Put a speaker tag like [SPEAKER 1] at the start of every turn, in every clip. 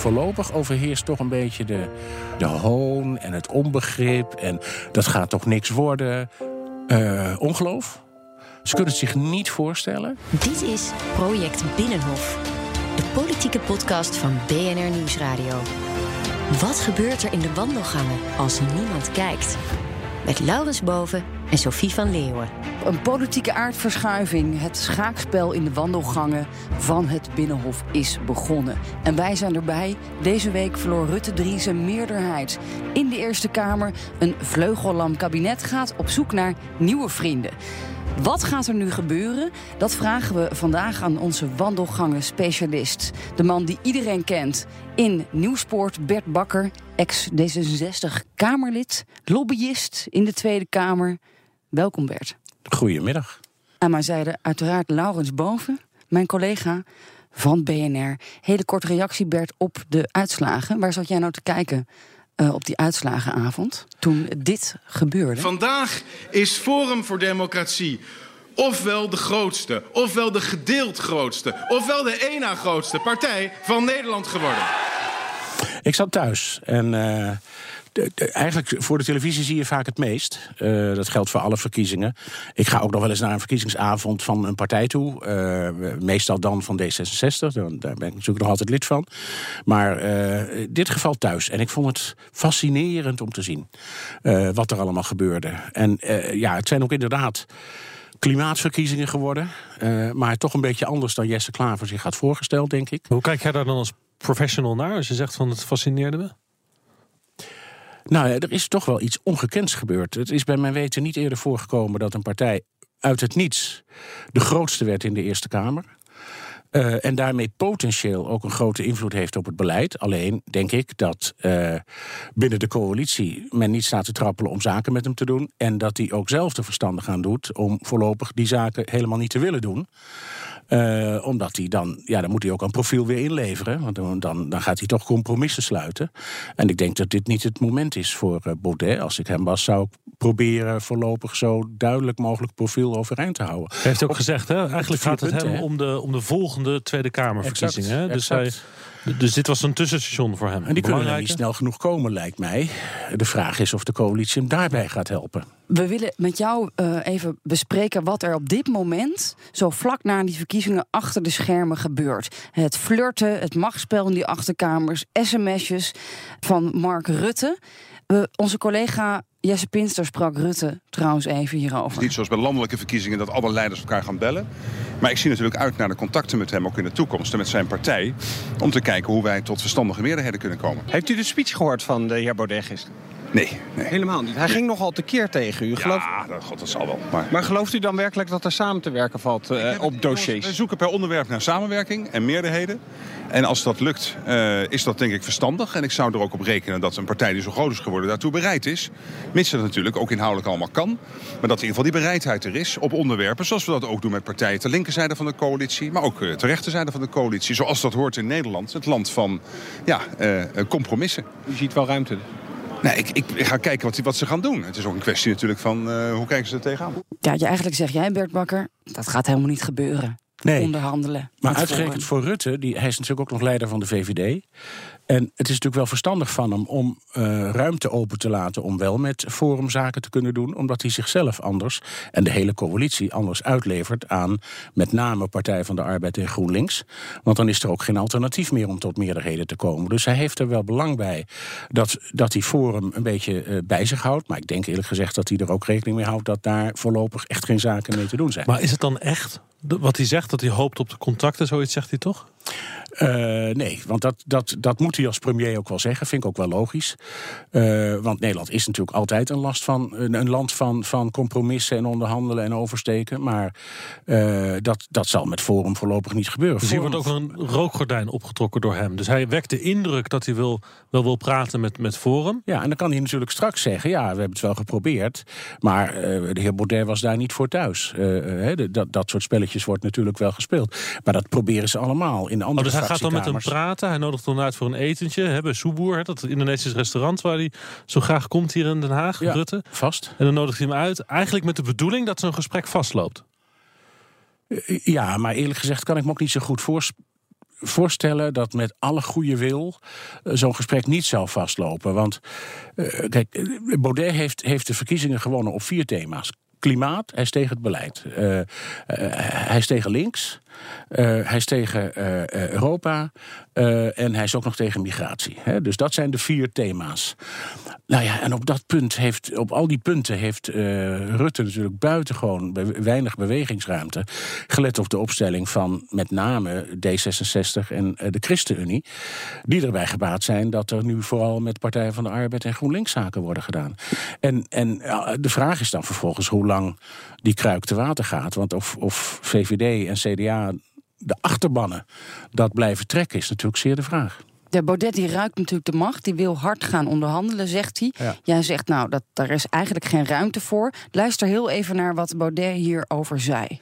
[SPEAKER 1] Voorlopig overheerst toch een beetje de, de hoon en het onbegrip. En dat gaat toch niks worden. Eh, ongeloof? Ze kunnen het zich niet voorstellen.
[SPEAKER 2] Dit is Project Binnenhof. De politieke podcast van BNR Nieuwsradio. Wat gebeurt er in de wandelgangen als niemand kijkt? Met Laurens Boven en Sophie van Leeuwen.
[SPEAKER 3] Een politieke aardverschuiving, het schaakspel in de wandelgangen van het Binnenhof is begonnen. En wij zijn erbij. Deze week verloor Rutte 3 zijn meerderheid. In de Eerste Kamer een vleugellam kabinet gaat op zoek naar nieuwe vrienden. Wat gaat er nu gebeuren? Dat vragen we vandaag aan onze wandelgangen-specialist. De man die iedereen kent in Nieuwspoort, Bert Bakker, ex-D66-Kamerlid, lobbyist in de Tweede Kamer. Welkom Bert.
[SPEAKER 1] Goedemiddag.
[SPEAKER 3] Aan mijn zijde uiteraard Laurens Boven, mijn collega van BNR. Hele korte reactie Bert op de uitslagen. Waar zat jij nou te kijken uh, op die uitslagenavond toen dit gebeurde?
[SPEAKER 4] Vandaag is Forum voor Democratie ofwel de grootste, ofwel de gedeeld grootste, ofwel de één na grootste partij van Nederland geworden.
[SPEAKER 1] Ik zat thuis en uh, de, eigenlijk voor de televisie zie je vaak het meest. Uh, dat geldt voor alle verkiezingen. Ik ga ook nog wel eens naar een verkiezingsavond van een partij toe. Uh, meestal dan van D66. Daar ben ik natuurlijk nog altijd lid van. Maar in dit geval thuis. En ik vond het fascinerend om te zien wat er allemaal gebeurde. En ja, het zijn ook inderdaad klimaatverkiezingen geworden. Maar toch een beetje anders dan Jesse Klaver zich had voorgesteld, denk ik.
[SPEAKER 5] Hoe kijk jij daar dan als professional naar als je zegt van het fascineerde me?
[SPEAKER 1] Nou ja, er is toch wel iets ongekends gebeurd. Het is bij mijn weten niet eerder voorgekomen dat een partij uit het niets de grootste werd in de Eerste Kamer. Uh, en daarmee potentieel ook een grote invloed heeft op het beleid. Alleen denk ik dat uh, binnen de coalitie men niet staat te trappelen om zaken met hem te doen. En dat hij ook zelf de verstandig aan doet om voorlopig die zaken helemaal niet te willen doen. Uh, omdat hij dan, ja, dan moet hij ook een profiel weer inleveren. Want dan, dan, gaat hij toch compromissen sluiten. En ik denk dat dit niet het moment is voor uh, Baudet. Als ik hem was, zou ik proberen voorlopig zo duidelijk mogelijk profiel overeind te houden.
[SPEAKER 5] Hij heeft ook Op, gezegd, hè? eigenlijk gaat het hem om de, om de volgende Tweede Kamerverkiezingen. Exact, dus hij. Dus dit was een tussenstation voor hem.
[SPEAKER 1] En die kunnen niet snel genoeg komen, lijkt mij. De vraag is of de coalitie hem daarbij gaat helpen.
[SPEAKER 3] We willen met jou uh, even bespreken wat er op dit moment, zo vlak na die verkiezingen, achter de schermen gebeurt. Het flirten, het machtsspel in die achterkamers, sms'jes van Mark Rutte. Uh, onze collega Jesse Pinster sprak Rutte trouwens even hierover.
[SPEAKER 6] Niet zoals bij landelijke verkiezingen dat alle leiders elkaar gaan bellen. Maar ik zie natuurlijk uit naar de contacten met hem ook in de toekomst en met zijn partij. Om te kijken hoe wij tot verstandige meerderheden kunnen komen.
[SPEAKER 7] Heeft u de speech gehoord van de heer Baudet gisteren?
[SPEAKER 6] Nee, nee.
[SPEAKER 7] Helemaal niet. Hij ging nogal tekeer tegen u.
[SPEAKER 6] Geloof... Ja, dat, God, dat zal wel. Maar...
[SPEAKER 7] maar gelooft u dan werkelijk dat er samen te werken valt uh, op dossiers?
[SPEAKER 6] We zoeken per onderwerp naar samenwerking en meerderheden. En als dat lukt, uh, is dat denk ik verstandig. En ik zou er ook op rekenen dat een partij die zo groot is geworden daartoe bereid is. Mits het natuurlijk ook inhoudelijk allemaal kan. Maar dat in ieder geval die bereidheid er is op onderwerpen. Zoals we dat ook doen met partijen ter linkerzijde van de coalitie. Maar ook uh, ter rechterzijde van de coalitie. Zoals dat hoort in Nederland. Het land van ja, uh, compromissen.
[SPEAKER 7] U ziet wel ruimte.
[SPEAKER 6] Nee, ik, ik, ga kijken wat, wat, ze gaan doen. Het is ook een kwestie natuurlijk van uh, hoe kijken ze er tegenaan.
[SPEAKER 3] Ja, je eigenlijk zeg jij, Bert Bakker, dat gaat helemaal niet gebeuren.
[SPEAKER 1] Nee.
[SPEAKER 3] Onderhandelen.
[SPEAKER 1] Maar uitgerekend voor Rutte, die, hij is natuurlijk ook nog leider van de VVD. En het is natuurlijk wel verstandig van hem om uh, ruimte open te laten om wel met Forum zaken te kunnen doen, omdat hij zichzelf anders en de hele coalitie anders uitlevert aan met name Partij van de Arbeid en GroenLinks. Want dan is er ook geen alternatief meer om tot meerderheden te komen. Dus hij heeft er wel belang bij dat, dat die Forum een beetje uh, bij zich houdt. Maar ik denk eerlijk gezegd dat hij er ook rekening mee houdt dat daar voorlopig echt geen zaken mee te doen zijn.
[SPEAKER 5] Maar is het dan echt wat hij zegt, dat hij hoopt op de contacten, zoiets zegt hij toch?
[SPEAKER 1] Uh, nee, want dat, dat, dat moet hij als premier ook wel zeggen. Vind ik ook wel logisch. Uh, want Nederland is natuurlijk altijd een, last van, een, land van, van compromissen en onderhandelen en oversteken. Maar uh, dat, dat zal met Forum voorlopig niet gebeuren.
[SPEAKER 5] Dus hier wordt ook een rookgordijn opgetrokken door hem. Dus hij wekt de indruk dat hij wil, wel wil praten met, met Forum.
[SPEAKER 1] Ja, en dan kan hij natuurlijk straks zeggen: ja, we hebben het wel geprobeerd. Maar de heer Baudet was daar niet voor thuis. dat, dat soort spelletjes wordt natuurlijk wel gespeeld. Maar dat proberen ze allemaal in andere
[SPEAKER 5] oh, dus hij gaat dan met hem praten. Hij nodigt dan uit voor een etentje. Bij Soeboer, dat Indonesisch restaurant waar hij zo graag komt hier in Den Haag, ja, Rutte.
[SPEAKER 1] Vast.
[SPEAKER 5] En dan nodigt hij hem uit. Eigenlijk met de bedoeling dat zo'n gesprek vastloopt.
[SPEAKER 1] Eh, ja, maar eerlijk gezegd kan ik me ook niet zo goed voorstellen dat met alle goede wil eh, zo'n gesprek niet zou vastlopen. Want uh, kijk, Baudet heeft, heeft de verkiezingen gewonnen op vier thema's. Klimaat, hij is tegen het beleid. Uh, uh, hij is tegen links. Uh, hij is tegen Europa. en hij is ook nog tegen migratie. Hè? Dus dat zijn de vier thema's. Nou ja, en op dat punt heeft, op al die punten heeft Rutte natuurlijk buitengewoon be weinig bewegingsruimte. Gelet op de opstelling van met name D66 en de ChristenUnie. Die erbij gebaat zijn dat er nu vooral met Partij van de Arbeid en GroenLinks zaken worden gedaan. En, en de vraag is dan vervolgens hoe lang die kruik te water gaat. Want of, of VVD en CDA de achterbannen dat blijven trekken, is natuurlijk zeer de vraag.
[SPEAKER 3] De Baudet die ruikt natuurlijk de macht, die wil hard gaan onderhandelen, zegt hij. Ja. Jij zegt nou, dat, daar is eigenlijk geen ruimte voor. Luister heel even naar wat Baudet hierover zei.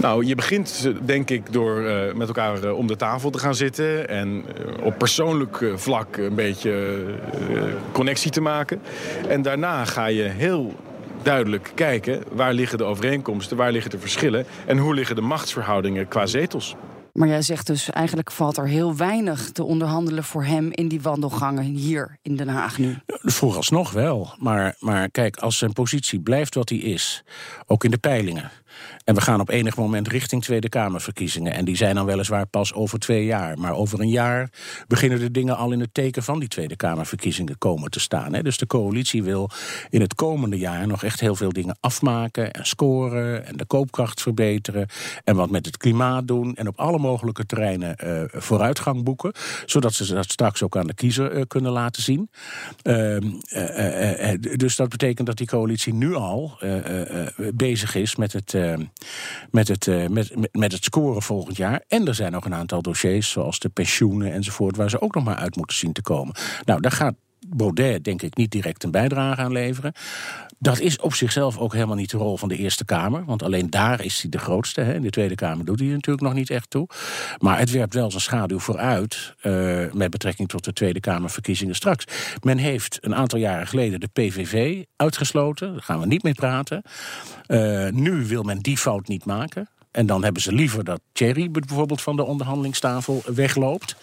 [SPEAKER 8] Nou, je begint denk ik door uh, met elkaar uh, om de tafel te gaan zitten... en uh, op persoonlijk vlak een beetje connectie te maken. En daarna ga je heel duidelijk kijken waar liggen de overeenkomsten, waar liggen de verschillen en hoe liggen de machtsverhoudingen qua zetels.
[SPEAKER 3] Maar jij zegt dus eigenlijk valt er heel weinig te onderhandelen voor hem in die wandelgangen hier in Den Haag nu.
[SPEAKER 1] Vooralsnog wel. Maar, maar kijk, als zijn positie blijft wat hij is, ook in de peilingen en we gaan op enig moment richting Tweede Kamerverkiezingen. En die zijn dan weliswaar pas over twee jaar. Maar over een jaar beginnen de dingen al in het teken van die Tweede Kamerverkiezingen komen te staan. Hè. Dus de coalitie wil in het komende jaar nog echt heel veel dingen afmaken en scoren. En de koopkracht verbeteren. En wat met het klimaat doen. En op alle mogelijke terreinen uh, vooruitgang boeken. Zodat ze dat straks ook aan de kiezer uh, kunnen laten zien. Uh, dus dat betekent dat die coalitie nu al bezig is met het eh, met, het, uh, met, met het scoren volgend jaar. En er zijn nog een aantal dossiers, zoals de pensioenen enzovoort, waar ze ook nog maar uit moeten zien te komen. Nou, daar gaat Baudet denk ik niet direct een bijdrage aan leveren. Dat is op zichzelf ook helemaal niet de rol van de Eerste Kamer. Want alleen daar is hij de grootste. Hè. In de Tweede Kamer doet hij natuurlijk nog niet echt toe. Maar het werpt wel zijn schaduw vooruit. Uh, met betrekking tot de Tweede Kamerverkiezingen straks. Men heeft een aantal jaren geleden de PVV uitgesloten. Daar gaan we niet mee praten. Uh, nu wil men die fout niet maken. En dan hebben ze liever dat Thierry bijvoorbeeld van de onderhandelingstafel wegloopt.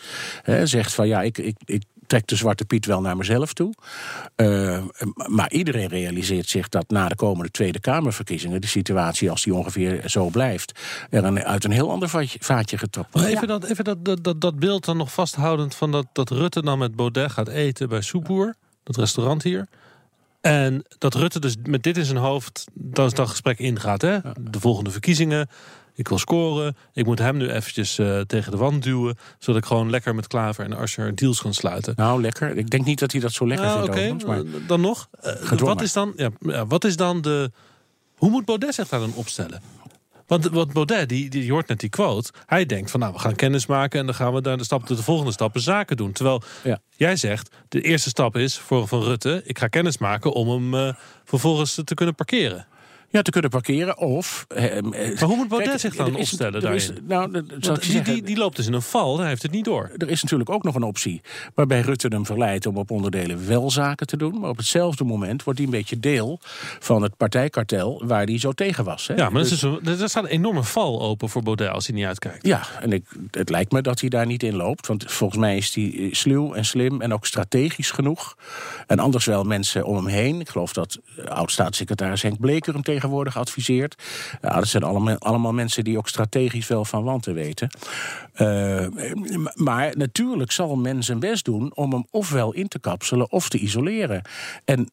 [SPEAKER 1] Zegt van ja, ik, ik, ik trekt de Zwarte Piet wel naar mezelf toe. Uh, maar iedereen realiseert zich dat na de komende Tweede Kamerverkiezingen... de situatie, als die ongeveer zo blijft... er een, uit een heel ander vaatje, vaatje getrapt
[SPEAKER 5] wordt. Even, dat, even dat, dat, dat, beeld dan nog vasthoudend... van dat, dat Rutte dan met Baudet gaat eten bij Soepoer, dat restaurant hier... En dat Rutte dus met dit in zijn hoofd dat, dat gesprek ingaat. Hè? De volgende verkiezingen. Ik wil scoren. Ik moet hem nu eventjes uh, tegen de wand duwen. Zodat ik gewoon lekker met Klaver en Asscher deals kan sluiten.
[SPEAKER 1] Nou, lekker. Ik denk niet dat hij dat zo lekker
[SPEAKER 5] nou,
[SPEAKER 1] vindt.
[SPEAKER 5] Okay. dan nog. Uh, wat, is dan, ja, wat is dan de... Hoe moet Baudet zich daar dan opstellen? Want, want Baudet, die, die, je hoort net die quote. Hij denkt van nou, we gaan kennis maken en dan gaan we daar de, stap, de volgende stappen zaken doen. Terwijl ja. jij zegt, de eerste stap is voor Van Rutte, ik ga kennis maken om hem uh, vervolgens te kunnen parkeren.
[SPEAKER 1] Ja, te kunnen parkeren of...
[SPEAKER 5] Eh, maar hoe moet Baudet zich dan opstellen daarin? nou, die, die, die, loopt dus in een val, hij heeft het niet door.
[SPEAKER 1] Er is natuurlijk ook nog een optie waarbij Rutte hem verleidt... om op onderdelen wel zaken te doen. Maar op hetzelfde moment wordt hij een beetje deel van het partijkartel... waar hij zo tegen was. Hè?
[SPEAKER 5] Ja, maar dus, er staat een enorme val open voor Baudet als hij niet uitkijkt.
[SPEAKER 1] Ja, en ik, het lijkt me dat hij daar niet in loopt. Want volgens mij is hij sluw en slim en ook strategisch genoeg. En anders wel mensen om hem heen. Ik geloof dat oud-staatssecretaris Henk Bleker hem tegen tegenwoordig adviseert. Ja, dat zijn allemaal, allemaal mensen die ook strategisch wel van wanten weten. Uh, maar natuurlijk zal men zijn best doen om hem ofwel in te kapselen of te isoleren. En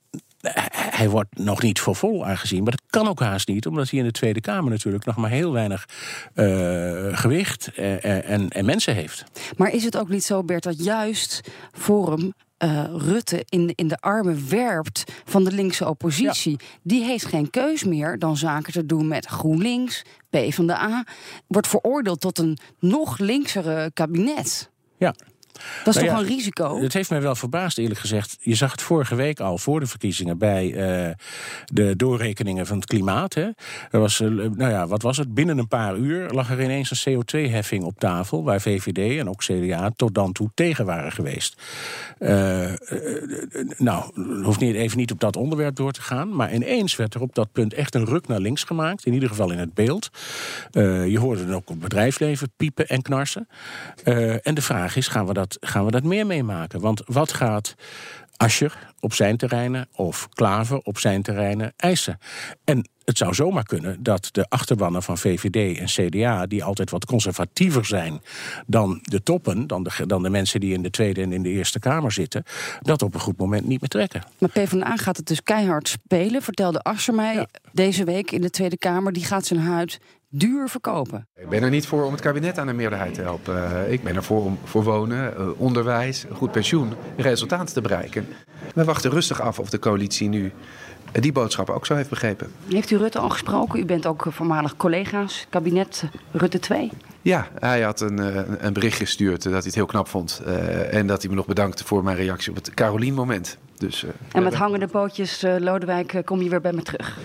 [SPEAKER 1] hij wordt nog niet voor vol aangezien. Maar dat kan ook haast niet, omdat hij in de Tweede Kamer natuurlijk nog maar heel weinig uh, gewicht en, en mensen heeft.
[SPEAKER 3] Maar is het ook niet zo, Bert, dat juist Forum uh, Rutte in, in de armen werpt van de linkse oppositie. Die heeft geen keus meer dan zaken te doen met GroenLinks, PvdA. Wordt veroordeeld tot een nog linksere kabinet.
[SPEAKER 1] Ja,
[SPEAKER 3] dat is nou toch een risico?
[SPEAKER 1] Het heeft mij wel verbaasd, eerlijk gezegd. Je zag het vorige week al, voor de verkiezingen, bij uh, de doorrekeningen van het klimaat. Hè. Er was, uh, nou ja, wat was het? Binnen een paar uur lag er ineens een CO2-heffing op tafel, waar VVD en ook CDA tot dan toe tegen waren geweest. Uh, nou, hoeft niet, even niet op dat onderwerp door te gaan, maar ineens werd er op dat punt echt een ruk naar links gemaakt, in ieder geval in het beeld. je hoorde dan ook op het bedrijfsleven piepen en knarsen. en de vraag is, gaan we dat gaan we dat meer meemaken. Want wat gaat Ascher op zijn terreinen of Klaver op zijn terreinen eisen? En het zou zomaar kunnen dat de achterbannen van VVD en CDA, die altijd wat conservatiever zijn dan de toppen, dan de, dan de mensen die in de Tweede en in de Eerste Kamer zitten, dat op een goed moment niet meer trekken.
[SPEAKER 3] Maar PvdA gaat het dus keihard spelen, vertelde Ascher mij deze week in de Tweede Kamer. Die gaat zijn huid duur verkopen.
[SPEAKER 9] Ik ben er niet voor om het kabinet aan de meerderheid te helpen. Eh, ik ben er voor om voor wonen, eh, onderwijs, goed pensioen, resultaten te bereiken. We wachten rustig af of de coalitie nu die boodschap ook zo heeft begrepen.
[SPEAKER 3] Heeft u Rutte al gesproken? U bent ook voormalig collega's, kabinet Rutte 2.
[SPEAKER 9] Ja, hij had een, eh, een bericht gestuurd dat hij het heel knap vond. en dat hij me nog bedankte voor mijn reactie op het Carolien-moment. Dus,
[SPEAKER 3] en met hangende pootjes, Lodewijk, kom je weer bij me terug?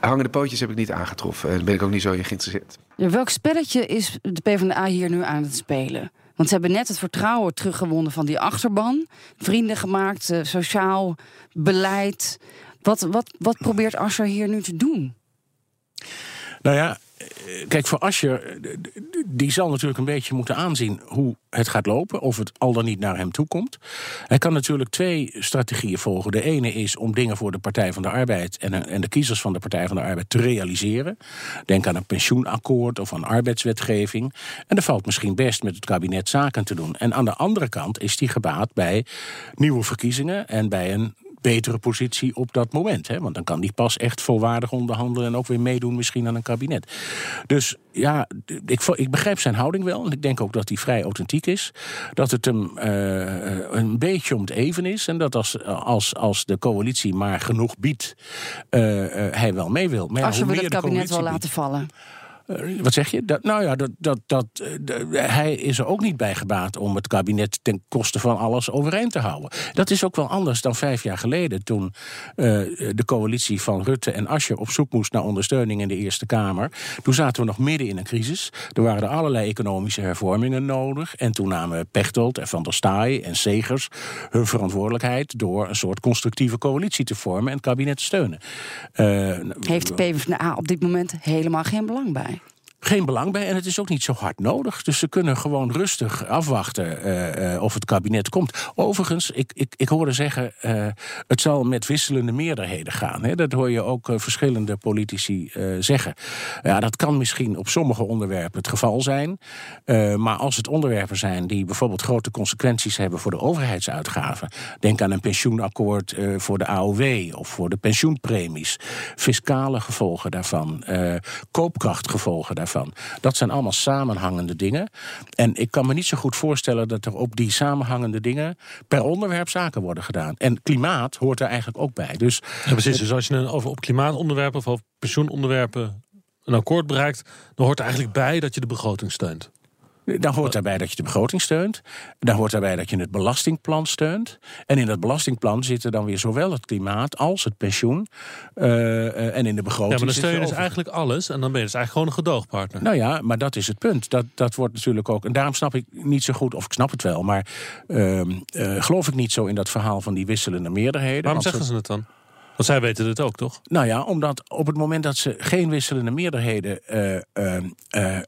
[SPEAKER 9] Hangende pootjes heb ik niet aangetroffen. En daar ben ik ook niet zo in geïnteresseerd.
[SPEAKER 3] Ja, welk spelletje is de PvdA hier nu aan het spelen? Want ze hebben net het vertrouwen teruggewonnen van die achterban. Vrienden gemaakt, eh, sociaal beleid. Wat, wat, wat probeert Asscher hier nu te doen?
[SPEAKER 1] Nou ja, kijk, voor Asje, die zal natuurlijk een beetje moeten aanzien hoe het gaat lopen, of het al dan niet naar hem toe komt. Hij kan natuurlijk twee strategieën volgen. De ene is om dingen voor de Partij van de Arbeid en, en de kiezers van de Partij van de Arbeid te realiseren. Denk aan een pensioenakkoord of aan arbeidswetgeving. En er valt misschien best met het kabinet zaken te doen. En aan de andere kant is die gebaat bij nieuwe verkiezingen en bij een betere positie op dat moment. Hè? Want dan kan die pas echt volwaardig onderhandelen en ook weer meedoen misschien aan een kabinet. Dus ja, ik, ik begrijp zijn houding wel. En ik denk ook dat hij vrij authentiek is. Dat het hem uh, een beetje om het even is. En dat als, als, als de coalitie maar genoeg biedt, uh, hij wel mee wil.
[SPEAKER 3] Maar als je wil het kabinet wel laten vallen.
[SPEAKER 1] Eh, wat zeg je? Nou ja, dat, dat, dat, eh, hij is er ook niet bij gebaat om het kabinet ten koste van alles overeind te houden. Dat is ook wel anders dan vijf jaar geleden, toen uh, de coalitie van Rutte en Ascher op zoek moest naar ondersteuning in de Eerste Kamer. Toen zaten we nog midden in een crisis. Er waren er allerlei economische hervormingen nodig. En toen namen Pechtold en Van der Staaij en Segers hun verantwoordelijkheid door een soort constructieve coalitie te vormen en het kabinet te steunen.
[SPEAKER 3] Heeft de PvdA op dit moment helemaal geen belang bij?
[SPEAKER 1] Geen belang bij en het is ook niet zo hard nodig. Dus ze kunnen gewoon rustig afwachten uh, uh, of het kabinet komt. Overigens, ik, ik, ik hoorde zeggen, uh, het zal met wisselende meerderheden gaan. Hè? Dat hoor je ook verschillende politici zeggen. Ja, dat kan misschien op sommige onderwerpen het geval zijn. maar als het onderwerpen zijn die bijvoorbeeld grote consequenties hebben voor de overheidsuitgaven. Denk aan een pensioenakkoord voor de AOW of voor de pensioenpremies. Fiscale gevolgen daarvan, koopkrachtgevolgen daarvan dat zijn allemaal samenhangende dingen. En ik kan me niet zo goed voorstellen dat er op die samenhangende dingen per onderwerp zaken worden gedaan. En klimaat hoort er eigenlijk ook bij. Dus,
[SPEAKER 5] precies. Dus als je een, over op klimaatonderwerpen of over pensioenonderwerpen een akkoord bereikt, dan hoort er eigenlijk bij dat je de begroting steunt.
[SPEAKER 1] Dan hoort daarbij dat je de begroting steunt. Dan hoort daarbij dat je het belastingplan steunt. En in dat belastingplan zitten dan weer zowel het klimaat als het pensioen. Uh, en in de begroting. Ja,
[SPEAKER 5] maar dan steun je dus eigenlijk alles. En dan ben je dus eigenlijk gewoon een gedoogpartner.
[SPEAKER 1] Nou ja, maar dat is het punt. Dat, dat wordt natuurlijk ook. En daarom snap ik niet zo goed, of ik snap het wel. Maar uh, geloof ik niet zo in dat verhaal van die wisselende meerderheden.
[SPEAKER 5] Waarom zeggen ze het dan? Want zij weten het ook, toch?
[SPEAKER 1] Nou ja, omdat op het moment dat ze geen wisselende meerderheden. Uh, uh,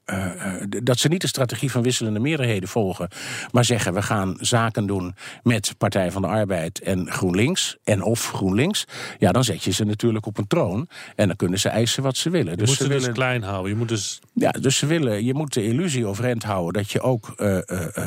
[SPEAKER 1] dat ze niet de strategie van wisselende meerderheden volgen. maar zeggen we gaan zaken doen met Partij van de Arbeid en GroenLinks. en of GroenLinks. ja, dan zet je ze natuurlijk op een troon. en dan kunnen ze eisen wat ze willen.
[SPEAKER 5] Je
[SPEAKER 1] dus
[SPEAKER 5] moet
[SPEAKER 1] ze,
[SPEAKER 5] dus
[SPEAKER 1] willen,
[SPEAKER 5] klein houden. Je moet dus...
[SPEAKER 1] Ja, dus ze willen, je moet de illusie overeind houden dat je ook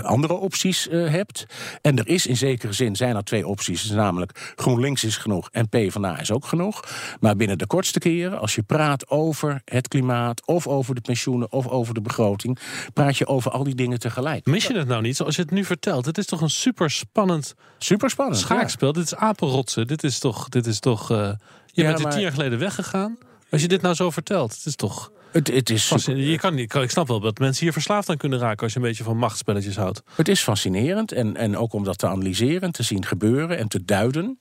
[SPEAKER 1] andere opties hebt. En er is in zekere zin zijn er twee opties. Namelijk GroenLinks is genoeg en P is ook genoeg. Maar binnen de kortste keren, als je praat over het klimaat... of over de pensioenen of over de begroting... praat je over al die dingen tegelijk.
[SPEAKER 5] Mis je het nou niet, zoals je het nu vertelt? Het is toch een super spannend,
[SPEAKER 1] super spannend
[SPEAKER 5] schaakspel? Dit is apenrotsen. Dit is toch... Dit is toch uh, je
[SPEAKER 1] Ja,
[SPEAKER 5] bent er
[SPEAKER 1] maar-
[SPEAKER 5] tien jaar geleden weggegaan. Als je dit nou zo vertelt, het is toch...
[SPEAKER 1] Het, het, is
[SPEAKER 5] je kan, niet- ik snap wel dat mensen hier verslaafd aan kunnen raken... als je een beetje van machtspelletjes houdt.
[SPEAKER 1] Het is fascinerend en, en ook om dat te analyseren, te zien gebeuren en te duiden.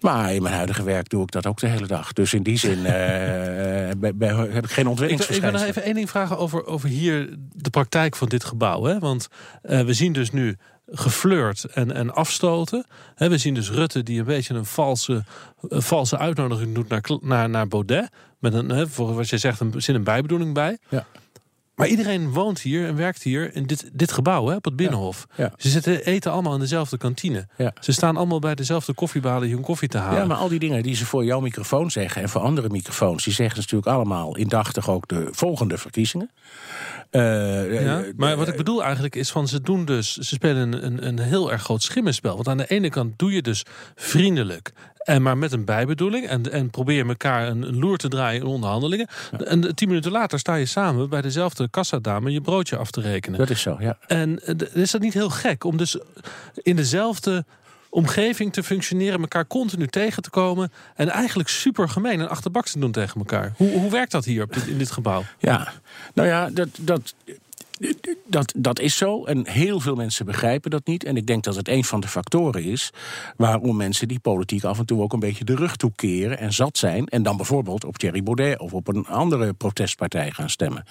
[SPEAKER 1] Maar in mijn huidige werk doe ik dat ook de hele dag. Dus in die zin eh, bij- bij- heb ik geen
[SPEAKER 5] Ik, wil- ik wil nog even één ding vragen over, over hier de praktijk van dit gebouw. Hè? Want eh, we zien dus nu geflirt en, en afstoten. We zien dus Rutte die een beetje een valse, een valse uitnodiging doet naar, naar, naar Baudet. Met een, voor wat je zegt, een, zit een bijbedoeling bij.
[SPEAKER 1] Ja.
[SPEAKER 5] Maar iedereen woont hier en werkt hier in dit, dit gebouw, hè, op het Binnenhof.
[SPEAKER 1] Ja.
[SPEAKER 5] Ze zitten, eten allemaal in dezelfde kantine.
[SPEAKER 1] Ja.
[SPEAKER 5] Ze staan allemaal bij dezelfde koffiebalen hun koffie te halen.
[SPEAKER 1] Ja, maar al die dingen die ze voor jouw microfoon zeggen en voor andere microfoons, die zeggen ze natuurlijk allemaal indachtig ook de volgende verkiezingen. Eh,
[SPEAKER 5] Ja,
[SPEAKER 1] eh,
[SPEAKER 5] maar wat ik bedoel eigenlijk is van ze doen dus, ze spelen een, een, een heel erg groot schimmenspel. Want aan de ene kant doe je dus vriendelijk. En maar met een bijbedoeling. En, en probeer elkaar een, een loer te draaien in onderhandelingen. En tien minuten later sta je samen bij dezelfde kassadame je broodje af te rekenen.
[SPEAKER 1] Dat is zo, ja.
[SPEAKER 5] En eh, is dat niet heel gek om dus in dezelfde omgeving te functioneren, elkaar continu tegen te komen en eigenlijk super gemeen en achterbaks te doen tegen elkaar? Hoe, hoe werkt dat hier op dit, in dit gebouw?
[SPEAKER 1] Ja, nou ja, dat, dat, dat, dat is zo. En heel veel mensen begrijpen dat niet. En ik denk dat het een van de factoren is waarom mensen die politiek af en toe ook een beetje de rug toekeren en zat zijn. En dan bijvoorbeeld op Thierry Baudet of op een andere protestpartij gaan stemmen.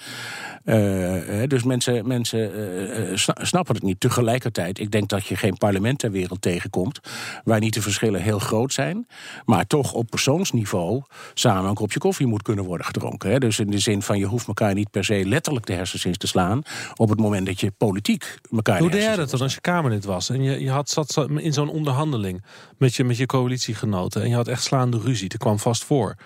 [SPEAKER 1] Eh, dus mensen, mensen eh, eh, sna- snappen het niet. Tegelijkertijd, ik denk dat je geen parlement ter wereld tegenkomt waar niet de verschillen heel groot zijn, maar toch op persoonsniveau samen een kopje koffie moet kunnen worden gedronken. Dus in de zin van je hoeft elkaar niet per se letterlijk de hersens in te slaan op het moment dat je politiek elkaar.
[SPEAKER 5] Hoe
[SPEAKER 1] de
[SPEAKER 5] deed jij dat dan als je Kamerlid was en je, je had, zat in zo'n onderhandeling met je, met je coalitiegenoten en je had echt slaande ruzie? Dat kwam vast voor.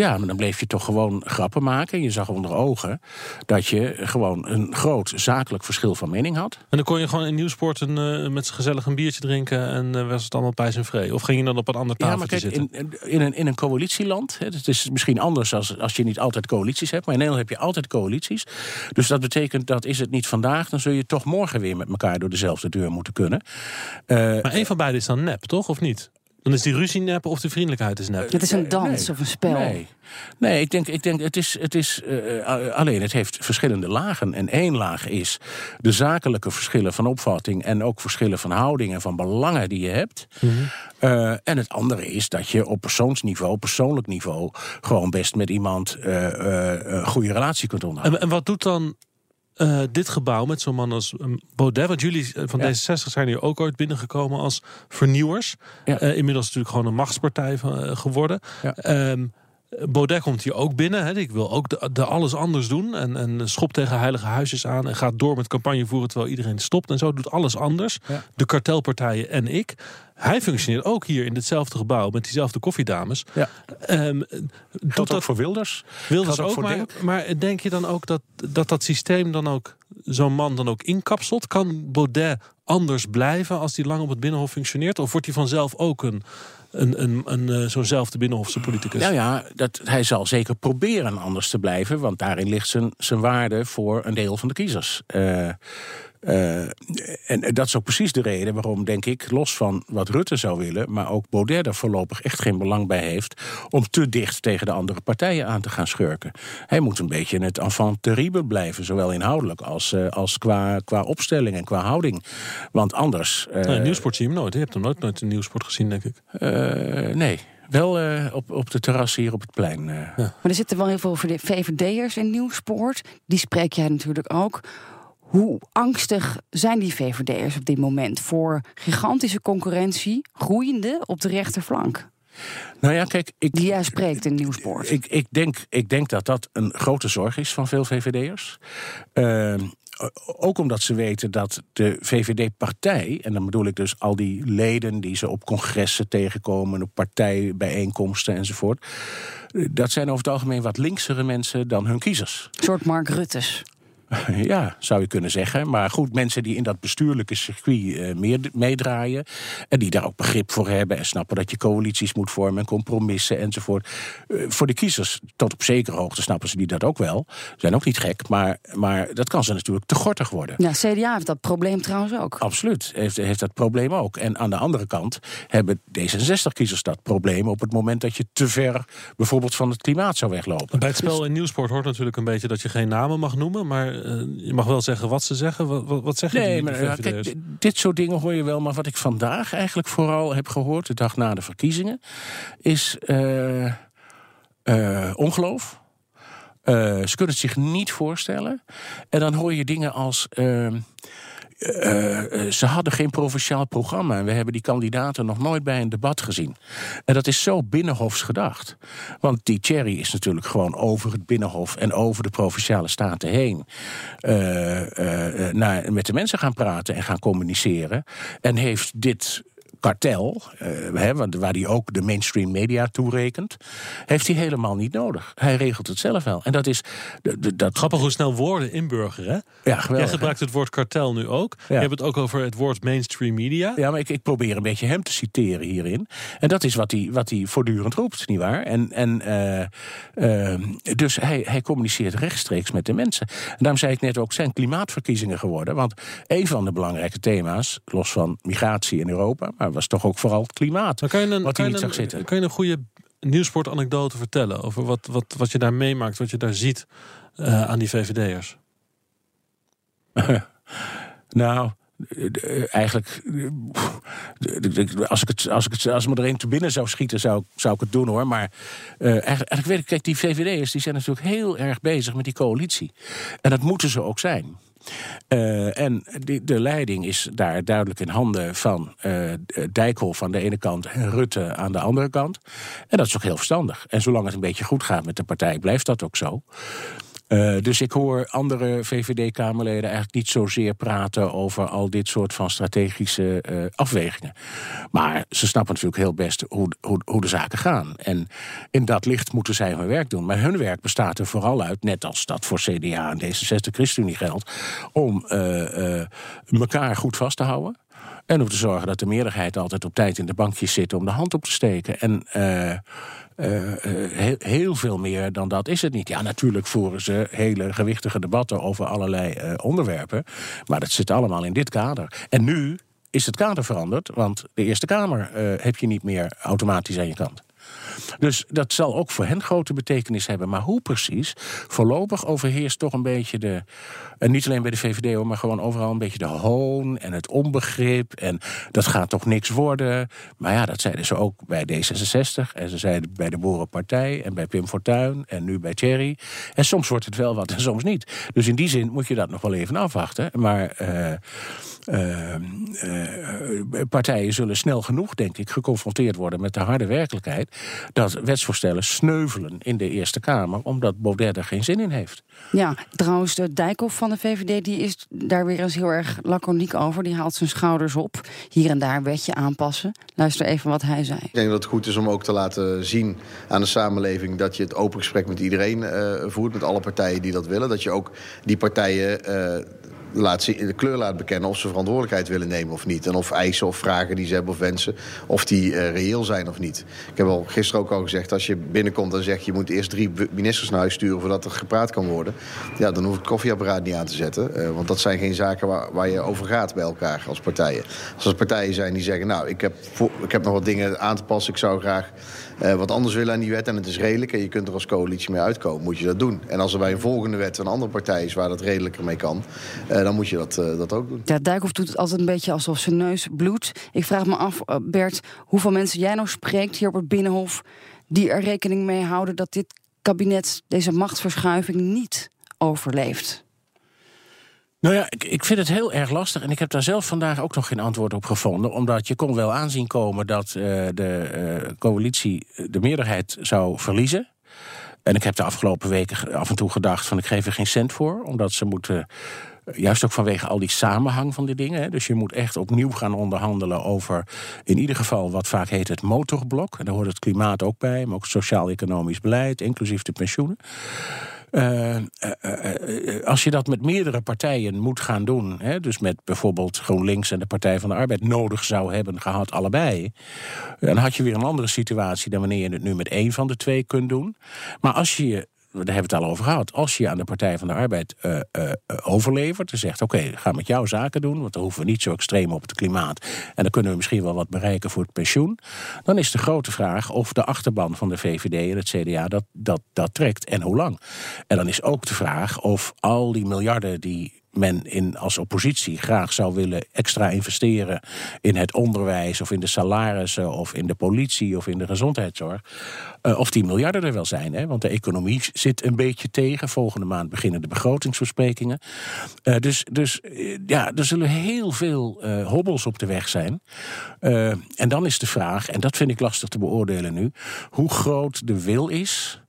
[SPEAKER 1] Ja, maar dan bleef je toch gewoon grappen maken. En je zag onder ogen dat je gewoon een groot zakelijk verschil van mening had.
[SPEAKER 5] En dan kon je gewoon in Nieuwsport een, eh, met z'n gezellig een biertje drinken en eh, was het allemaal pijs en vree? Of ging je dan op een ander
[SPEAKER 1] Ja, maar
[SPEAKER 5] tafeltje
[SPEAKER 1] kijk,
[SPEAKER 5] zitten?
[SPEAKER 1] in, in, een, in een coalitieland, hè, het is misschien anders als, als je niet altijd coalities hebt, maar in Nederland heb je altijd coalities. Dus dat betekent dat is het niet vandaag, dan zul je toch morgen weer met elkaar door dezelfde deur moeten kunnen. Eh,
[SPEAKER 5] Maar één van beiden is dan nep, toch? Of niet? Dan is die ruzie nep of de vriendelijkheid is nep.
[SPEAKER 3] Het is een dans
[SPEAKER 1] nee.
[SPEAKER 3] of een spel.
[SPEAKER 1] Nee, nee ik denk, ik denk het is, het is eh, alleen het heeft verschillende lagen. En één laag is de zakelijke verschillen van opvatting en ook verschillen van houding en van belangen die je hebt. Eh, en het andere is dat je op persoonsniveau, persoonlijk niveau, gewoon best met iemand eh, eh, een goede relatie kunt onderhouden.
[SPEAKER 5] En, en wat doet dan eh, dit gebouw met zo'n man als eh, Baudet? Want jullie eh, van
[SPEAKER 1] Ja.
[SPEAKER 5] D66 zijn hier ook ooit binnengekomen als vernieuwers.
[SPEAKER 1] Ja.
[SPEAKER 5] Eh, inmiddels natuurlijk gewoon een machtspartij van, geworden.
[SPEAKER 1] Ja.
[SPEAKER 5] Ehm, Baudet komt hier ook binnen. Hè. Ik wil ook de, de alles anders doen. En, en schop tegen heilige huisjes aan. En gaat door met campagne voeren terwijl iedereen stopt. En zo doet alles anders.
[SPEAKER 1] Ja.
[SPEAKER 5] De kartelpartijen en ik. Hij functioneert ook hier in ditzelfde gebouw met diezelfde koffiedames.
[SPEAKER 1] Ja.
[SPEAKER 5] Ehm, doet dat
[SPEAKER 1] voor Wilders.
[SPEAKER 5] Wilders
[SPEAKER 1] ook, voor
[SPEAKER 5] maar,
[SPEAKER 1] Denk.
[SPEAKER 5] maar denk je dan ook dat, dat dat systeem dan ook zo'n man dan ook inkapselt? Kan Baudet anders blijven als hij lang op het Binnenhof functioneert? Of wordt hij vanzelf ook een, een, een, een, eh, zo'nzelfde Binnenhofse politicus?
[SPEAKER 1] Nou ja, dat, hij zal zeker proberen anders te blijven, want daarin ligt zijn, zijn waarde voor een deel van de kiezers. Eh, eh, en dat is ook precies de reden waarom, denk ik, los van wat Rutte zou willen, maar ook Baudet er voorlopig echt geen belang bij heeft om te dicht tegen de andere partijen aan te gaan schurken. Hij moet een beetje het enfant terrible blijven, zowel inhoudelijk als, eh, als qua, qua opstelling en qua houding. Want anders. eh,
[SPEAKER 5] Nee, Nieuwsport zie je hem nooit. Je hebt hem nooit, nooit in Nieuwsport gezien, denk ik.
[SPEAKER 1] eh, nee. Wel eh, op, op de terras hier op het plein. eh.
[SPEAKER 3] Maar er zitten wel heel veel VVD'ers in Nieuwspoort. Die spreek jij natuurlijk ook. Hoe angstig zijn die VVD'ers op dit moment voor gigantische concurrentie, groeiende op de rechterflank?
[SPEAKER 1] Nou ja, kijk, ik,
[SPEAKER 3] Die jij spreekt in Nieuwspoort.
[SPEAKER 1] Ik, ik, denk, ik denk dat dat een grote zorg is van veel VVD'ers. Ehm, ook omdat ze weten dat de VVD-partij, en dan bedoel ik dus al die leden die ze op congressen tegenkomen, op partijbijeenkomsten enzovoort. Dat zijn over het algemeen wat linksere mensen dan hun kiezers.
[SPEAKER 3] Een soort Mark Rutte's.
[SPEAKER 1] Ja, zou je kunnen zeggen. Maar goed, mensen die in dat bestuurlijke circuit eh, meer meedraaien. en die daar ook begrip voor hebben. en snappen dat je coalities moet vormen. en compromissen enzovoort. Eh, voor de kiezers, tot op zekere hoogte snappen ze die dat ook wel. Zijn ook niet gek, maar, maar dat kan ze natuurlijk te gortig worden.
[SPEAKER 3] Ja, CDA heeft dat probleem trouwens ook.
[SPEAKER 1] Absoluut, heeft, heeft dat probleem ook. En aan de andere kant hebben D66-kiezers dat probleem. op het moment dat je te ver bijvoorbeeld van het klimaat zou weglopen.
[SPEAKER 5] Bij het spel in Nieuwsport hoort natuurlijk een beetje dat je geen namen mag noemen. Maar je mag wel zeggen wat ze zeggen. Wat, wat, wat zeggen
[SPEAKER 1] Nee,
[SPEAKER 5] die
[SPEAKER 1] maar ja, kijk, dit soort dingen hoor je wel. Maar wat ik vandaag eigenlijk vooral heb gehoord, de dag na de verkiezingen, is eh, eh, ongeloof. Eh, ze kunnen het zich niet voorstellen. En dan hoor je dingen als. Eh, eh, ze hadden geen provinciaal programma. En we hebben die kandidaten nog nooit bij een debat gezien. En dat is zo binnenhofs gedacht. Want die Thierry is natuurlijk gewoon over het binnenhof en over de provinciale staten heen. eh, naar, met de mensen gaan praten en gaan communiceren. En heeft dit kartel, eh, hè, want waar hij ook de mainstream media toerekent, heeft hij helemaal niet nodig. Hij regelt het zelf wel. En dat is. Dat,
[SPEAKER 5] Grappig hoe snel woorden inburgeren.
[SPEAKER 1] Ja, geweldig,
[SPEAKER 5] Jij
[SPEAKER 1] hè?
[SPEAKER 5] gebruikt het woord kartel nu ook. Je hebt het ook over het woord mainstream media.
[SPEAKER 1] Ja, maar ik, ik probeer een beetje hem te citeren hierin. En dat is wat hij, wat hij voortdurend roept, nietwaar? En, en, eh, eh, dus hij, hij communiceert rechtstreeks met de mensen. En daarom zei ik net ook, zijn klimaatverkiezingen geworden. Want een van de belangrijke thema's, los van migratie in Europa... maar was toch ook vooral het klimaat,
[SPEAKER 5] kan je een,
[SPEAKER 1] wat
[SPEAKER 5] kan
[SPEAKER 1] hij
[SPEAKER 5] je
[SPEAKER 1] niet zag zitten.
[SPEAKER 5] kan je een goede nieuwsportanekdote vertellen over wat, wat, wat je daar meemaakt, wat je daar ziet eh, aan die VVD'ers?
[SPEAKER 1] Nou, eigenlijk, eh, pff, de- als ik het, als ik het, als me er een te binnen zou schieten, zou, zou ik het doen hoor. Maar eh, eigenlijk, eigenlijk weet ik, kijk, die VVD'ers die zijn natuurlijk heel erg bezig met die coalitie. En dat moeten ze ook zijn. Eh, en die, de leiding is daar duidelijk in handen van eh Dijkhoff aan de ene kant en Rutte aan de andere kant. En dat is ook heel verstandig. En zolang het een beetje goed gaat met de partij, blijft dat ook zo. Eh, dus ik hoor andere VVD-Kamerleden eigenlijk niet zozeer praten over al dit soort van strategische eh, afwegingen. Maar ze snappen natuurlijk heel best hoe, hoe, hoe de zaken gaan. En in dat licht moeten zij hun werk doen. Maar hun werk bestaat er vooral uit, net als dat voor CDA en D66 ChristenUnie geldt, om eh, elkaar goed vast te houden. En om te zorgen dat de meerderheid altijd op tijd in de bankjes zit om de hand op te steken. En eh, eh, eh, heel, veel meer dan dat is het niet. Ja, natuurlijk voeren ze hele gewichtige debatten over allerlei onderwerpen. Maar dat zit allemaal in dit kader. En nu is het kader veranderd, want de Eerste Kamer heb je niet meer automatisch aan je kant. Dus dat zal ook voor hen grote betekenis hebben. Maar hoe precies? Voorlopig overheerst toch een beetje de. En niet alleen bij de VVD maar gewoon overal een beetje de hoon en het onbegrip. En dat gaat toch niks worden. Maar ja, dat zeiden ze ook bij D66. En ze zeiden bij de Boerenpartij en bij Pim Fortuyn en nu bij Thierry. En soms wordt het wel wat en soms niet. Dus in die zin moet je dat nog wel even afwachten. Maar. eh, eh, eh, partijen zullen snel genoeg, denk ik, geconfronteerd worden met de harde werkelijkheid. dat wetsvoorstellen sneuvelen in de Eerste Kamer. omdat Baudet er geen zin in heeft.
[SPEAKER 3] Ja, trouwens, de Dijkhoff van de VVD die is daar weer eens heel erg laconiek over. Die haalt zijn schouders op. Hier en daar een wetje aanpassen. Luister even wat hij zei.
[SPEAKER 10] Ik denk dat het goed is om ook te laten zien aan de samenleving dat je het open gesprek met iedereen eh, voert, met alle partijen die dat willen. Dat je ook die partijen eh, laat zien, de kleur laat bekennen of ze verantwoordelijkheid willen nemen of niet. En of eisen of vragen die ze hebben of wensen, of die eh, reëel zijn of niet. Ik heb al gisteren ook al gezegd, als je binnenkomt en zegt je moet eerst drie ministers naar huis sturen voordat er gepraat kan worden, ja, dan hoef ik het koffieapparaat niet aan te zetten. Eh, want dat zijn geen zaken waar, waar je over gaat bij elkaar als partijen. Als er partijen zijn die zeggen, nou, ik heb, ik heb nog wat dingen aan te passen, ik zou graag eh, wat anders willen aan die wet en het is redelijk en je kunt er als coalitie mee uitkomen, moet je dat doen. En als er bij een volgende wet een andere partij is waar dat redelijker mee kan, eh, dan moet je dat, eh, dat ook doen.
[SPEAKER 3] Ja, Dijkhoff doet het altijd een beetje alsof zijn neus bloedt. Ik vraag me af, Bert, hoeveel mensen jij nou spreekt hier op het Binnenhof... die er rekening mee houden dat dit kabinet deze machtsverschuiving niet overleeft?
[SPEAKER 1] Nou ja, ik, vind het heel erg lastig. En ik heb daar zelf vandaag ook nog geen antwoord op gevonden. Omdat je kon wel aanzien komen dat eh, de eh, coalitie de meerderheid zou verliezen. En ik heb de afgelopen weken af en toe gedacht van ik geef er geen cent voor. Omdat ze moeten, eh, juist ook vanwege al die samenhang van die dingen. Dus je moet echt opnieuw gaan onderhandelen over in ieder geval wat vaak heet het motorblok. En daar hoort het klimaat ook bij, maar ook sociaal-economisch beleid, inclusief de pensioenen. Uh, uh, uh, als je dat met meerdere partijen moet gaan doen, hè, dus met bijvoorbeeld GroenLinks en de Partij van de Arbeid nodig zou hebben gehad, allebei, dan had je weer een andere situatie dan wanneer je het nu met één van de twee kunt doen. Maar als je daar hebben we het al over gehad. Als je aan de Partij van de Arbeid uh, uh, overlevert en zegt: Oké, ga met jou zaken doen, want dan hoeven we niet zo extreem op het klimaat. En dan kunnen we misschien wel wat bereiken voor het pensioen. Dan is de grote vraag of de achterban van de VVD en het CDA dat, dat, dat trekt en hoe lang. En dan is ook de vraag of al die miljarden die men in, als oppositie graag zou willen extra investeren in het onderwijs of in de salarissen of in de politie of in de gezondheidszorg. Uh, of die miljarden er wel zijn. Hè? Want de economie zit een beetje tegen. Volgende maand beginnen de begrotingsversprekingen. Uh, dus dus uh, ja, er zullen heel veel hobbels op de weg zijn. en dan is de vraag, en dat vind ik lastig te beoordelen nu, hoe groot de wil is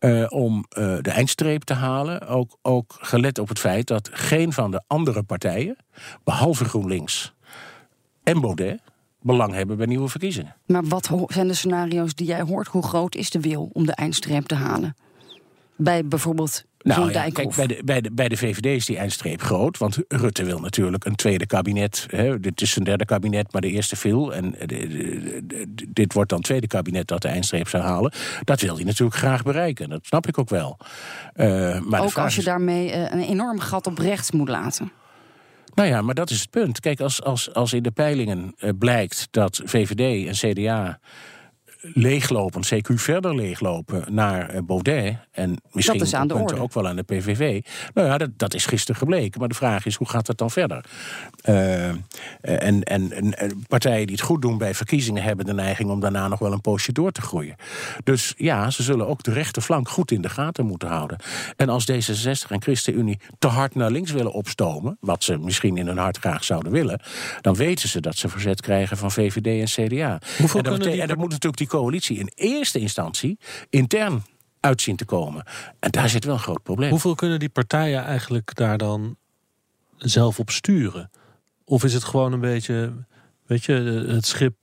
[SPEAKER 1] uh, om uh, de eindstreep te halen. Ook, ook gelet op het feit dat geen van de andere partijen, behalve GroenLinks en Baudet, belang hebben bij nieuwe verkiezingen.
[SPEAKER 3] Maar wat zijn de scenario's die jij hoort? Hoe groot is de wil om de eindstreep te halen? Bij bijvoorbeeld
[SPEAKER 1] nou, ja, kijk, bij, de, bij, de, bij de VVD is die eindstreep groot. Want Rutte wil natuurlijk een tweede kabinet. Hè, dit is een derde kabinet, maar de eerste viel. En de, de, dit wordt dan het tweede kabinet dat de eindstreep zou halen. Dat wil hij natuurlijk graag bereiken. Dat snap ik ook wel.
[SPEAKER 3] Uh, maar ook als je is... daarmee uh, een enorm gat op rechts moet laten.
[SPEAKER 1] Nou ja, maar dat is het punt. Kijk, als, als, als in de peilingen uh, blijkt dat VVD en CDA leeglopen, CQ verder leeglopen naar eh, Baudet. En misschien
[SPEAKER 3] dat is aan de orde.
[SPEAKER 1] ook wel aan de PVV. Nou ja, dat, dat is gisteren gebleken. Maar de vraag is, hoe gaat het dan verder? Uh, en, en, en, partijen die het goed doen bij verkiezingen... hebben de neiging om daarna nog wel een poosje door te groeien. Dus ja, ze zullen ook de rechterflank goed in de gaten moeten houden. En als D66 en ChristenUnie te hard naar links willen opstomen... wat ze misschien in hun hart graag zouden willen... dan weten ze dat ze verzet krijgen van VVD en CDA.
[SPEAKER 5] Hoeveel
[SPEAKER 1] en, dat,
[SPEAKER 5] die...
[SPEAKER 1] en dat moet natuurlijk die coalitie in eerste instantie intern uitzien te komen. En daar zit wel een groot probleem.
[SPEAKER 5] Hoeveel kunnen die partijen eigenlijk daar dan zelf op sturen? Of is het gewoon een beetje, weet je, het schip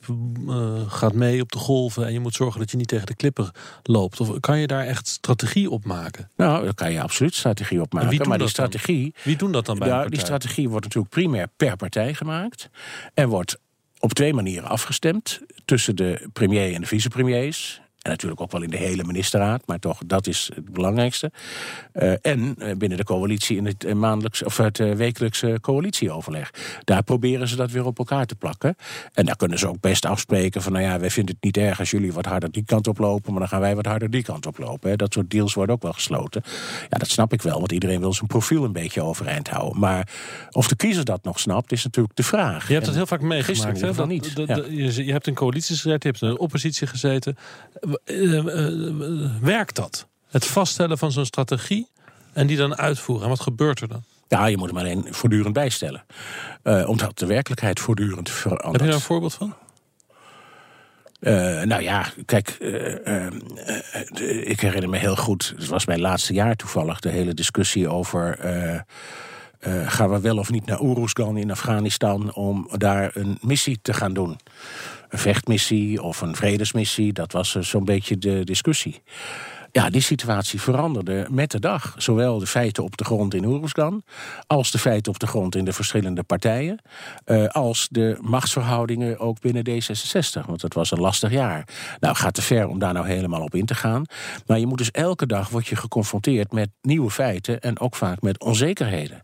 [SPEAKER 5] uh, gaat mee op de golven en je moet zorgen dat je niet tegen de klippen loopt? Of kan je daar echt strategie op maken?
[SPEAKER 1] Nou, daar kan je absoluut strategie op maken. Maar die strategie.
[SPEAKER 5] Dan? Wie doen dat dan bij?
[SPEAKER 1] Nou, die strategie wordt natuurlijk primair per partij gemaakt en wordt op twee manieren afgestemd tussen de premier en de vicepremiers. En natuurlijk ook wel in de hele ministerraad, maar toch, dat is het belangrijkste. Uh, en eh, binnen de coalitie in het, uh, maandelijks, of het uh, wekelijkse coalitieoverleg. Daar proberen ze dat weer op elkaar te plakken. En daar kunnen ze ook best afspreken van, nou ja, wij vinden het niet erg als jullie wat harder die kant op lopen, maar dan gaan wij wat harder die kant op lopen. Hè. Dat soort deals worden ook wel gesloten. Ja, dat snap ik wel, want iedereen wil zijn profiel een beetje overeind houden. Maar of de kiezer dat nog snapt, is natuurlijk de vraag.
[SPEAKER 5] Je hebt het heel vaak meegemaakt, hè? Dat, niet. Dat, ja. je, je hebt een coalitie gezeten, je hebt een oppositie gezeten werkt dat? Het vaststellen van zo'n strategie en die dan uitvoeren. En wat gebeurt er dan?
[SPEAKER 1] Ja, je moet hem alleen voortdurend bijstellen. Uh, omdat de werkelijkheid voortdurend verandert. Heb
[SPEAKER 5] je daar een voorbeeld van?
[SPEAKER 1] Uh, nou ja, kijk, uh, ik herinner me heel goed, het was mijn laatste jaar toevallig, de hele discussie over gaan we wel of niet naar Uruzgan in Afghanistan om daar een missie te gaan doen een vechtmissie of een vredesmissie. Dat was eh, zo'n beetje de discussie. Ja, die situatie veranderde met de dag. Zowel de feiten op de grond in Oeruzgan... als de feiten op de grond in de verschillende partijen... Uh, als de machtsverhoudingen ook binnen D66. Want het was een lastig jaar. Nou, gaat te ver om daar nou helemaal op in te gaan. Maar je moet dus elke dag word je geconfronteerd met nieuwe feiten... en ook vaak met onzekerheden.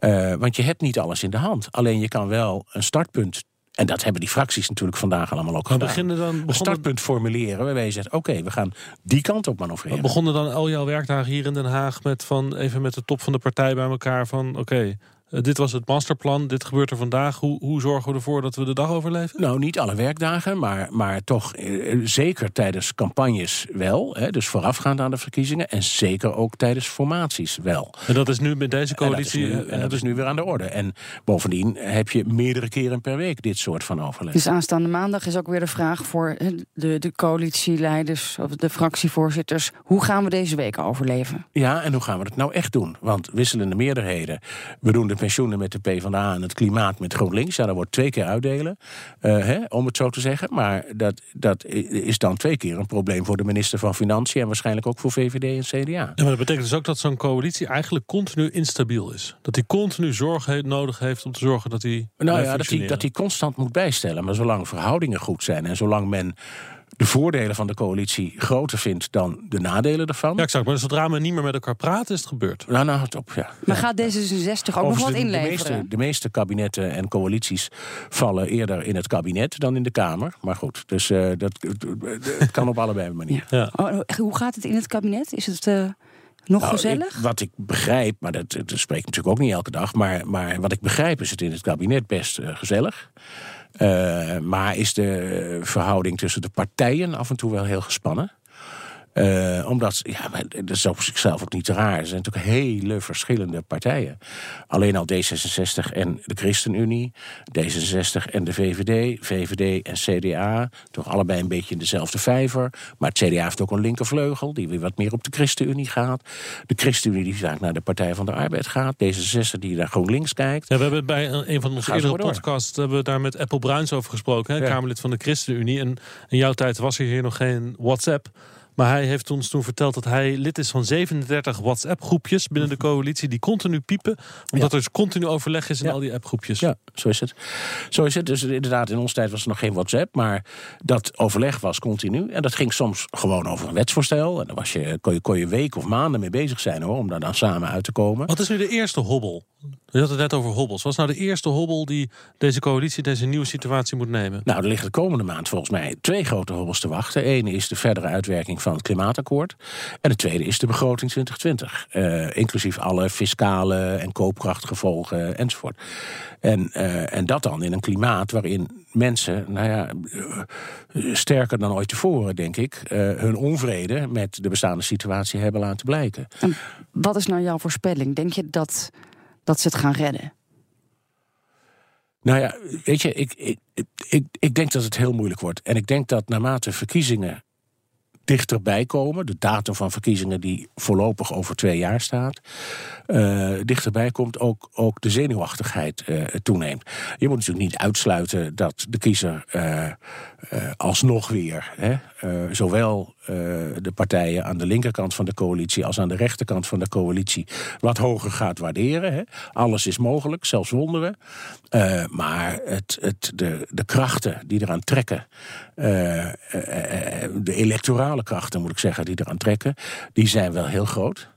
[SPEAKER 1] Uh, want je hebt niet alles in de hand. Alleen je kan wel een startpunt en dat hebben die fracties natuurlijk vandaag allemaal ook maar gedaan. Dan, een startpunt formuleren waarbij je zegt... oké, we gaan die kant op manoeuvreren.
[SPEAKER 5] Begonnen dan al jouw werkdagen hier in Den Haag... met van even met de top van de partij bij elkaar van... oké, uh, dit was het masterplan, dit gebeurt er vandaag. Hoe, hoe zorgen we ervoor dat we de dag overleven?
[SPEAKER 1] Nou, niet alle werkdagen, maar, maar toch eh, zeker tijdens campagnes wel. Hè, dus voorafgaand aan de verkiezingen. En zeker ook tijdens formaties wel.
[SPEAKER 5] En dat is nu met deze coalitie...
[SPEAKER 1] En dat is nu, en dat is nu weer aan de orde. En bovendien heb je meerdere keren per week dit soort van overleg.
[SPEAKER 3] Dus aanstaande maandag is ook weer de vraag voor de, de coalitieleiders... of de fractievoorzitters, hoe gaan we deze week overleven?
[SPEAKER 1] Ja, en hoe gaan we het nou echt doen? Want wisselende meerderheden, we doen de pensioenen met de PvdA en het klimaat met GroenLinks. Ja, dat wordt twee keer uitdelen, eh, hè, om het zo te zeggen. Maar dat, dat is dan twee keer een probleem voor de minister van Financiën... en waarschijnlijk ook voor VVD en CDA.
[SPEAKER 5] Ja, maar dat betekent dus ook dat zo'n coalitie eigenlijk continu instabiel is. Dat hij continu zorg he- nodig heeft om te zorgen dat hij.
[SPEAKER 1] Nou ja, dat hij, dat hij constant moet bijstellen. Maar zolang verhoudingen goed zijn en zolang men de voordelen van de coalitie groter vindt dan de nadelen ervan.
[SPEAKER 5] Ja, exact. Maar zodra men niet meer met elkaar praat, is het gebeurd.
[SPEAKER 1] Nou, nou, het op, ja.
[SPEAKER 3] Maar gaat D66 ook nog wat
[SPEAKER 1] de, de,
[SPEAKER 3] inleveren?
[SPEAKER 1] meeste, de meeste kabinetten en coalities vallen eerder in het kabinet dan in de Kamer. Maar goed, dus eh, dat, het kan op allebei manieren.
[SPEAKER 5] Ja.
[SPEAKER 3] Oh, hoe gaat het in het kabinet? Is het eh, nog
[SPEAKER 1] Nou,
[SPEAKER 3] gezellig?
[SPEAKER 1] ik- wat ik begrijp, maar dat, dat spreek ik natuurlijk ook niet elke dag. Maar, maar wat ik begrijp is het in het kabinet best eh, gezellig. Eh, maar is de verhouding tussen de partijen af en toe wel heel gespannen. Eh, omdat, ja, dat is op zichzelf ook niet raar. Er zijn natuurlijk hele verschillende partijen. Alleen al D66 en de ChristenUnie, D66 en de VVD, VVD en CDA. Toch allebei een beetje in dezelfde vijver. Maar het CDA heeft ook een linkervleugel, die weer wat meer op de ChristenUnie gaat. De ChristenUnie die vaak naar de Partij van de Arbeid gaat. D66 die naar GroenLinks kijkt.
[SPEAKER 5] Ja, we hebben bij een van onze eerdere podcasts hebben we daar met Apple Bruins over gesproken, hè,
[SPEAKER 1] Ja.
[SPEAKER 5] Kamerlid van de ChristenUnie. En in jouw tijd was er hier nog geen WhatsApp. Maar hij heeft ons toen verteld dat hij lid is van 37 WhatsApp-groepjes binnen de coalitie die continu piepen, omdat er dus continu overleg is in
[SPEAKER 1] Ja.
[SPEAKER 5] al die appgroepjes.
[SPEAKER 1] Ja, zo is het. Zo is het. Dus inderdaad, in onze tijd was er nog geen WhatsApp. Maar dat overleg was continu. En dat ging soms gewoon over een wetsvoorstel. En daar was je, kon, je, kon je weken of maanden mee bezig zijn hoor, om daar dan samen uit te komen.
[SPEAKER 5] Wat is nu de eerste hobbel? Je had het net over hobbels. Wat is nou de eerste hobbel die deze coalitie, deze nieuwe situatie moet nemen?
[SPEAKER 1] Nou, er liggen de komende maand volgens mij twee grote hobbels te wachten. Eén is de verdere uitwerking van het klimaatakkoord. En de tweede is de begroting 2020. Eh, inclusief alle fiscale en koopkrachtgevolgen enzovoort. En, eh, en dat dan in een klimaat waarin mensen, nou ja, eh, sterker dan ooit tevoren, denk ik, hun onvrede met de bestaande situatie hebben laten blijken.
[SPEAKER 3] En wat is nou jouw voorspelling? Denk je dat, dat ze het gaan redden?
[SPEAKER 1] Nou ja, weet je, ik, ik, ik, ik denk dat het heel moeilijk wordt. En ik denk dat naarmate verkiezingen dichterbij komen, de datum van verkiezingen die voorlopig over twee jaar staat, eh, dichterbij komt ook, ook de zenuwachtigheid eh, toeneemt. Je moet natuurlijk niet uitsluiten dat de kiezer eh, alsnog weer, hè, zowel de partijen aan de linkerkant van de coalitie als aan de rechterkant van de coalitie, wat hoger gaat waarderen. Hè. Alles is mogelijk, zelfs wonderen. Eh, maar het, het, de, de krachten die eraan trekken, eh, eh, eh, de electorale krachten moet ik zeggen, die eraan trekken, die zijn wel heel groot.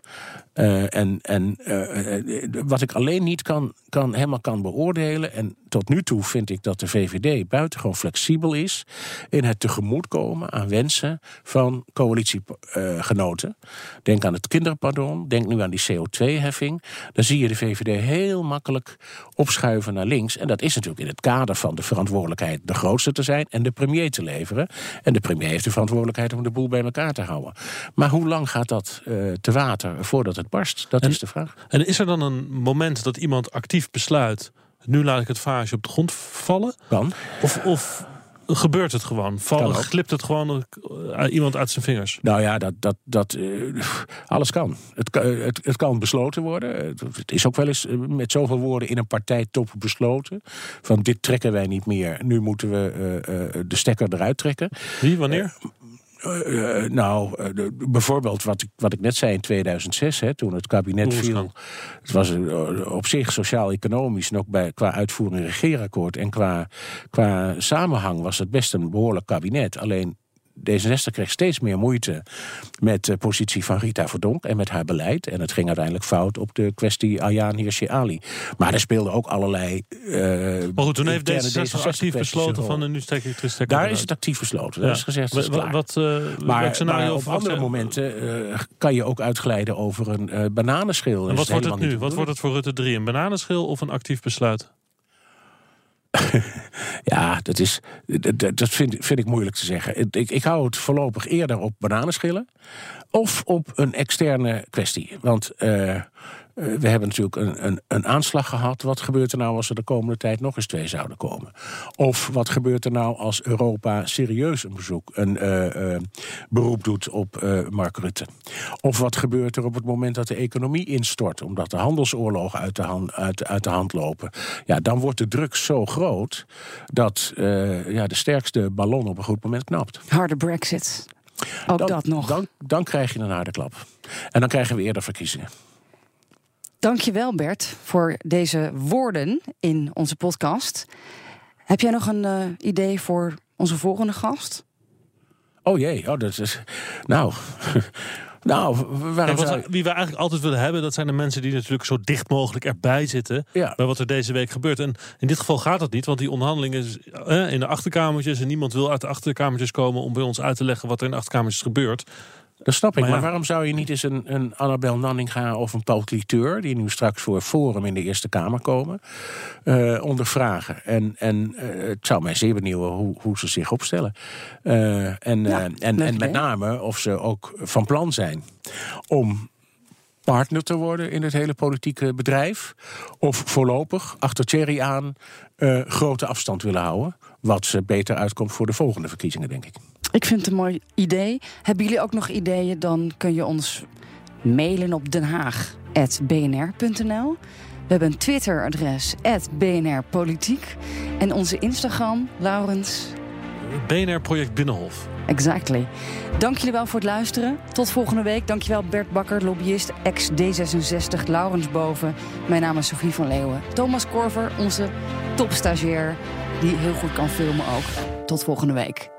[SPEAKER 1] Eh, en en eh, eh, wat ik alleen niet kan, kan, helemaal kan beoordelen. En tot nu toe vind ik dat de VVD buitengewoon flexibel is. in het tegemoetkomen aan wensen van coalitiegenoten. Denk aan het kinderpardon. Denk nu aan die CO2-heffing. Dan zie je de VVD heel makkelijk opschuiven naar links. En dat is natuurlijk in het kader van de verantwoordelijkheid de grootste te zijn. en de premier te leveren. En de premier heeft de verantwoordelijkheid om de boel bij elkaar te houden. Maar hoe lang gaat dat eh, te water voordat het barst? Dat
[SPEAKER 5] En-
[SPEAKER 1] is de vraag.
[SPEAKER 5] En is er dan een moment dat iemand actief besluit, nu laat ik het vaasje op de grond vallen?
[SPEAKER 1] Kan.
[SPEAKER 5] Of, of gebeurt het gewoon? Val, glipt het gewoon eh, iemand uit zijn vingers?
[SPEAKER 1] Nou ja, dat, dat, dat, eh, alles kan. Het, kan- het, het kan besloten worden. Het, het is ook wel eens eh, met zoveel woorden in een partijtop besloten. Van dit trekken wij niet meer. Nu moeten we eh, eh, de stekker eruit trekken.
[SPEAKER 5] Wie, wanneer?
[SPEAKER 1] Eh, eh, nou, eh, de- bijvoorbeeld wat ik, wat ik net zei in 2006, hè, toen het kabinet viel. Het was op zich sociaal-economisch en ook bij, qua uitvoering regeerakkoord. En qua, qua samenhang was het best een behoorlijk kabinet. Alleen D66 kreeg steeds meer moeite met de positie van Rita Verdonk en met haar beleid. En het ging uiteindelijk fout op de kwestie Ayaan Hirsi Ali. Maar er speelden ook allerlei. eh
[SPEAKER 5] Maar goed, toen heeft
[SPEAKER 1] interne
[SPEAKER 5] D66 actief besloten van en nu steek ik het stekker
[SPEAKER 1] Daar is het actief besloten. Daar
[SPEAKER 5] Ja.
[SPEAKER 1] is gezegd, is.
[SPEAKER 5] Wat,
[SPEAKER 1] Maar, op andere momenten kan je ook uitglijden over een eh, bananenschil.
[SPEAKER 5] En wat wordt het nu? Wat wordt het voor Rutte 3? Een bananenschil of een actief besluit?
[SPEAKER 1] Ja, dat, is, dat, dat vind, vind ik moeilijk te zeggen. Ik, ik hou het voorlopig eerder op bananenschillen. Of op een externe kwestie. Want eh, we hebben natuurlijk een, een, een, aanslag gehad. Wat gebeurt er nou als er de komende tijd nog eens twee zouden komen? Of wat gebeurt er nou als Europa serieus een, bezoek, een uh, uh, beroep doet op Mark Rutte? Of wat gebeurt er op het moment dat de economie instort, omdat de handelsoorlogen uit de, hand, uit, uit de hand lopen? Ja, dan wordt de druk zo groot dat ja, de sterkste ballon op een goed moment knapt.
[SPEAKER 3] Harde brexit. Ook
[SPEAKER 1] dan,
[SPEAKER 3] dat nog.
[SPEAKER 1] Dan, dan krijg je een harde klap. En dan krijgen we eerder verkiezingen.
[SPEAKER 3] Dankjewel Bert voor deze woorden in onze podcast. Heb jij nog een uh, idee voor onze volgende gast?
[SPEAKER 1] Oh jee, oh, dat is. Nou. Nou,
[SPEAKER 5] ja, zou... wie we eigenlijk altijd willen hebben, dat zijn de mensen die natuurlijk zo dicht mogelijk erbij zitten
[SPEAKER 1] ja.
[SPEAKER 5] bij wat er deze week gebeurt. En in dit geval gaat dat niet, want die onderhandelingen eh, in de achterkamertjes en niemand wil uit de achterkamertjes komen om bij ons uit te leggen wat er in de achterkamertjes gebeurt.
[SPEAKER 1] Dat snap ik. Maar, waarom zou je niet eens een, een Annabel Nanninga of een Paul Cliteur... die nu straks voor Forum in de Eerste Kamer komen, uh, ondervragen? En, en uh, het zou mij zeer benieuwen hoe, hoe ze zich opstellen. Uh, en, ja, en, en met name of ze ook van plan zijn om partner te worden in het hele politieke bedrijf. Of voorlopig, achter Thierry aan, grote afstand willen houden. Wat ze beter uitkomt voor de volgende verkiezingen, denk ik.
[SPEAKER 3] Ik vind het een mooi idee. Hebben jullie ook nog ideeën? Dan kun je ons mailen op denhaag.bnr.nl. We hebben een Twitter-adres, @bnrpolitiek. En onze Instagram, Laurens...
[SPEAKER 5] BNR Project Binnenhof.
[SPEAKER 3] Exactly. Dank jullie wel voor het luisteren. Tot volgende week. Dankjewel Bert Bakker, lobbyist, ex-D66, Laurens Boven. Mijn naam is Sofie van Leeuwen. Thomas Korver, onze topstagiair, die heel goed kan filmen ook. Tot volgende week.